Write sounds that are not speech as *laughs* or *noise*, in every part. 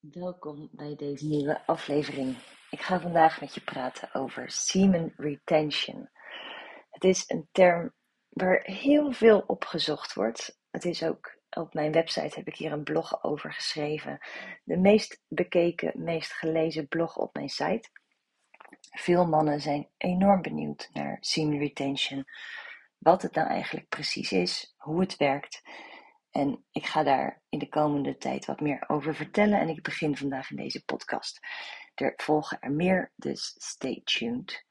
Welkom bij deze nieuwe aflevering. Ik ga vandaag met je praten over semen retention. Het is een term waar heel veel op gezocht wordt. Het is ook op mijn website heb ik hier een blog over geschreven. De meest bekeken, meest gelezen blog op mijn site. Veel mannen zijn enorm benieuwd naar semen retention. Wat het nou eigenlijk precies is, hoe het werkt en ik ga daar in de komende tijd wat meer over vertellen. En ik begin vandaag in deze podcast. Er volgen er meer, dus stay tuned.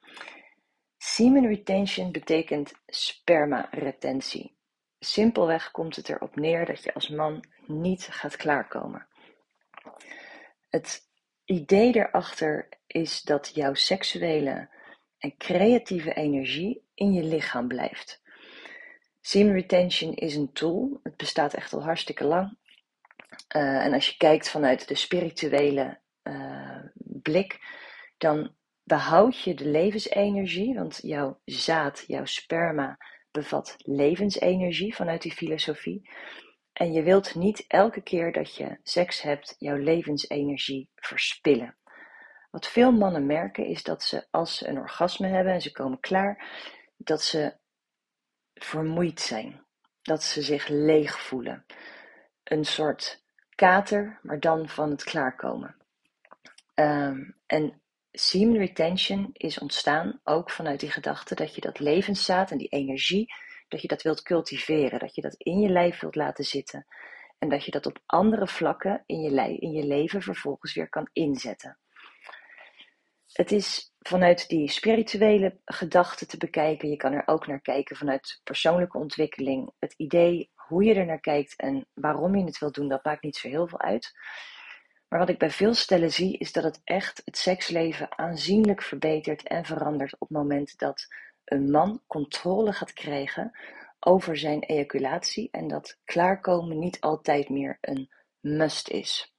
Semen retention betekent sperma-retentie. Simpelweg komt het erop neer dat je als man niet gaat klaarkomen. Het idee erachter is dat jouw seksuele en creatieve energie in je lichaam blijft. Seam retention is een tool. Het bestaat echt al hartstikke lang. Uh, en als je kijkt vanuit de spirituele uh, blik, dan behoud je de levensenergie, want jouw zaad, jouw sperma bevat levensenergie vanuit die filosofie. En je wilt niet elke keer dat je seks hebt jouw levensenergie verspillen. Wat veel mannen merken is dat ze als ze een orgasme hebben en ze komen klaar, dat ze vermoeid zijn. Dat ze zich leeg voelen. Een soort kater, maar dan van het klaarkomen. Um, en semen retention is ontstaan ook vanuit die gedachte dat je dat levenszaad en die energie, dat je dat wilt cultiveren, dat je dat in je lijf wilt laten zitten. En dat je dat op andere vlakken in je, in je leven vervolgens weer kan inzetten. Het is vanuit die spirituele gedachte te bekijken. Je kan er ook naar kijken vanuit persoonlijke ontwikkeling. Het idee hoe je er naar kijkt en waarom je het wil doen, dat maakt niet zo heel veel uit. Maar wat ik bij veel stellen zie, is dat het echt het seksleven aanzienlijk verbetert en verandert op het moment dat een man controle gaat krijgen over zijn ejaculatie en dat klaarkomen niet altijd meer een must is.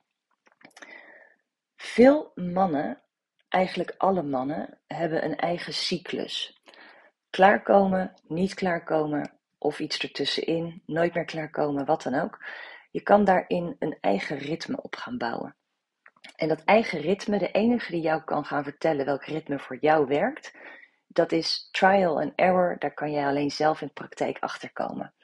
Veel mannen Eigenlijk alle mannen hebben een eigen cyclus. Klaarkomen, niet klaarkomen of iets ertussenin, nooit meer klaarkomen, wat dan ook. Je kan daarin een eigen ritme op gaan bouwen. En dat eigen ritme, de enige die jou kan gaan vertellen welk ritme voor jou werkt, dat is trial and error. Daar kan jij alleen zelf in praktijk achter komen.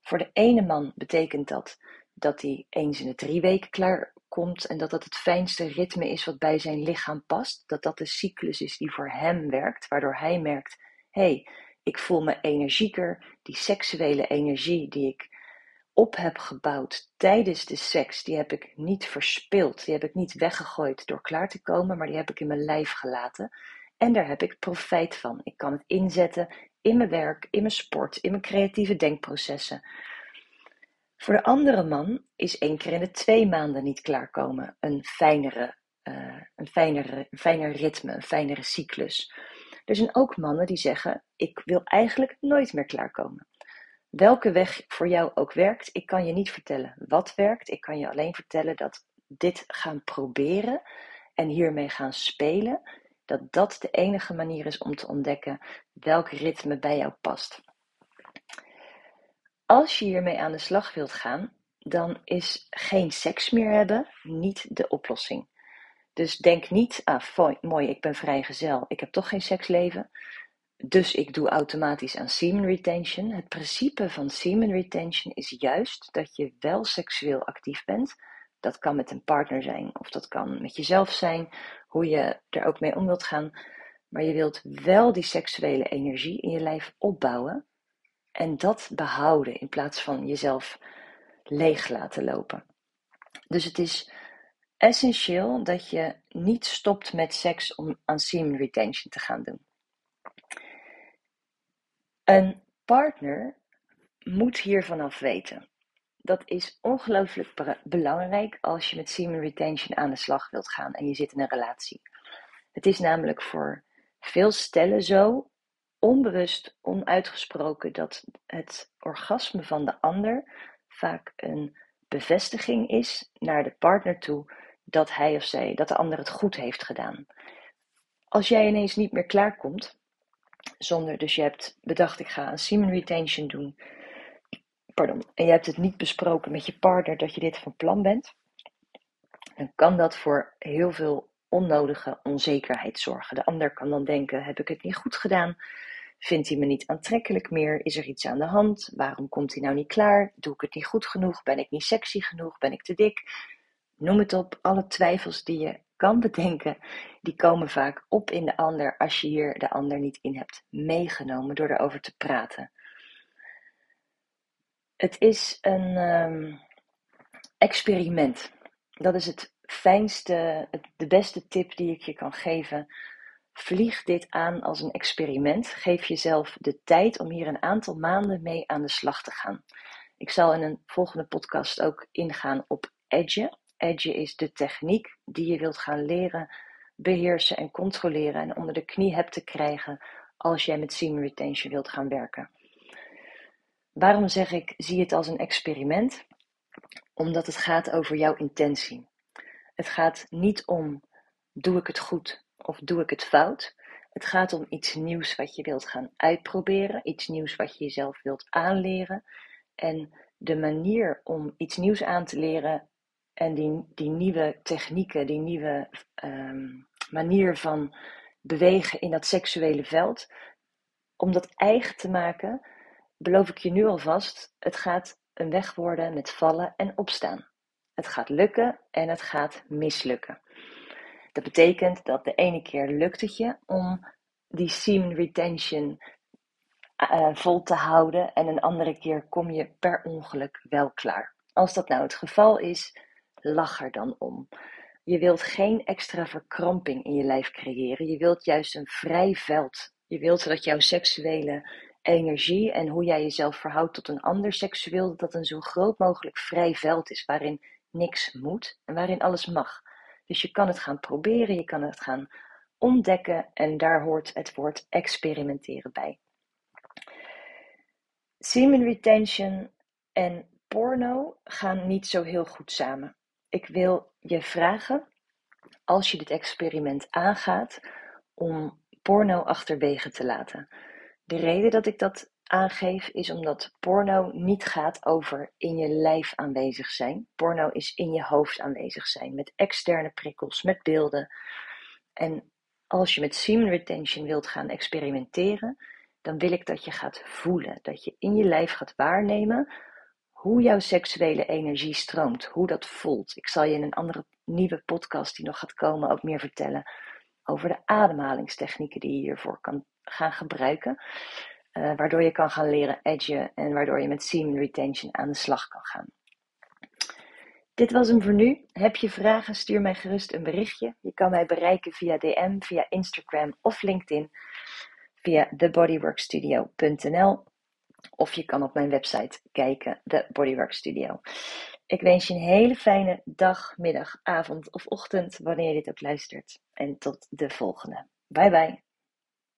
Voor de ene man betekent dat dat hij eens in de drie weken klaar komt en dat dat het fijnste ritme is wat bij zijn lichaam past. Dat dat de cyclus is die voor hem werkt, waardoor hij merkt: hé, hey, ik voel me energieker. Die seksuele energie die ik op heb gebouwd tijdens de seks, die heb ik niet verspild. Die heb ik niet weggegooid door klaar te komen, maar die heb ik in mijn lijf gelaten. En daar heb ik profijt van. Ik kan het inzetten in mijn werk, in mijn sport, in mijn creatieve denkprocessen. Voor de andere man is één keer in de twee maanden niet klaarkomen een fijnere, uh, een fijnere, een fijner ritme, een fijnere cyclus. Er zijn ook mannen die zeggen: Ik wil eigenlijk nooit meer klaarkomen. Welke weg voor jou ook werkt, ik kan je niet vertellen wat werkt. Ik kan je alleen vertellen dat dit gaan proberen en hiermee gaan spelen, dat dat de enige manier is om te ontdekken welk ritme bij jou past. Als je hiermee aan de slag wilt gaan, dan is geen seks meer hebben niet de oplossing. Dus denk niet, ah mooi, ik ben vrijgezel, ik heb toch geen seksleven, dus ik doe automatisch aan semen retention. Het principe van semen retention is juist dat je wel seksueel actief bent. Dat kan met een partner zijn of dat kan met jezelf zijn, hoe je er ook mee om wilt gaan. Maar je wilt wel die seksuele energie in je lijf opbouwen en dat behouden in plaats van jezelf leeg laten lopen. Dus het is essentieel dat je niet stopt met seks om aan semen retention te gaan doen. Een partner moet hiervan af weten. Dat is ongelooflijk belangrijk als je met semen retention aan de slag wilt gaan en je zit in een relatie. Het is namelijk voor veel stellen zo onbewust, onuitgesproken dat het orgasme van de ander vaak een bevestiging is naar de partner toe dat hij of zij, dat de ander het goed heeft gedaan. Als jij ineens niet meer klaarkomt, zonder, dus je hebt bedacht ik ga een semen retention doen, pardon, en je hebt het niet besproken met je partner dat je dit van plan bent, dan kan dat voor heel veel onnodige onzekerheid zorgen. De ander kan dan denken: heb ik het niet goed gedaan? Vindt hij me niet aantrekkelijk meer? Is er iets aan de hand? Waarom komt hij nou niet klaar? Doe ik het niet goed genoeg? Ben ik niet sexy genoeg? Ben ik te dik? Noem het op, alle twijfels die je kan *laughs* bedenken, die komen vaak op in de ander als je hier de ander niet in hebt meegenomen door erover te praten. Het is een ehm, experiment. Dat is het fijnste, de beste tip die ik je kan geven. Vlieg dit aan als een experiment. Geef jezelf de tijd om hier een aantal maanden mee aan de slag te gaan. Ik zal in een volgende podcast ook ingaan op edge. Edge is de techniek die je wilt gaan leren, beheersen en controleren en onder de knie hebt te krijgen als jij met semen retention wilt gaan werken. Waarom zeg ik zie het als een experiment? Omdat het gaat over jouw intentie. Het gaat niet om doe ik het goed of doe ik het fout. Het gaat om iets nieuws wat je wilt gaan uitproberen, iets nieuws wat je jezelf wilt aanleren. En de manier om iets nieuws aan te leren en die, die nieuwe technieken, die nieuwe ehm, manier van bewegen in dat seksuele veld, om dat eigen te maken, beloof ik je nu alvast, het gaat een weg worden met vallen en opstaan. Het gaat lukken en het gaat mislukken. Dat betekent dat de ene keer lukt het je om die semen retention uh, vol te houden en een andere keer kom je per ongeluk wel klaar. Als dat nou het geval is, lach er dan om. Je wilt geen extra verkramping in je lijf creëren. Je wilt juist een vrij veld. Je wilt dat jouw seksuele energie en hoe jij jezelf verhoudt tot een ander seksueel, dat een zo groot mogelijk vrij veld is waarin niks moet en waarin alles mag. Dus je kan het gaan proberen, je kan het gaan ontdekken en daar hoort het woord experimenteren bij. Semen retention en porno gaan niet zo heel goed samen. Ik wil je vragen, als je dit experiment aangaat, om porno achterwege te laten. De reden dat ik dat aangeef is omdat porno niet gaat over in je lijf aanwezig zijn. Porno is in je hoofd aanwezig zijn, met externe prikkels, met beelden. En als je met semen retention wilt gaan experimenteren, dan wil ik dat je gaat voelen, dat je in je lijf gaat waarnemen hoe jouw seksuele energie stroomt, hoe dat voelt. Ik zal je in een andere nieuwe podcast die nog gaat komen ook meer vertellen over de ademhalingstechnieken die je hiervoor kan gaan gebruiken. Uh, waardoor je kan gaan leren edgen en waardoor je met semen retention aan de slag kan gaan. Dit was hem voor nu. Heb je vragen? Stuur mij gerust een berichtje. Je kan mij bereiken via DM, via Instagram of LinkedIn, via thebodyworkstudio.nl of je kan op mijn website kijken, de Bodywork Studio. Ik wens je een hele fijne dag, middag, avond of ochtend, wanneer je dit ook luistert. En tot de volgende. Bye bye.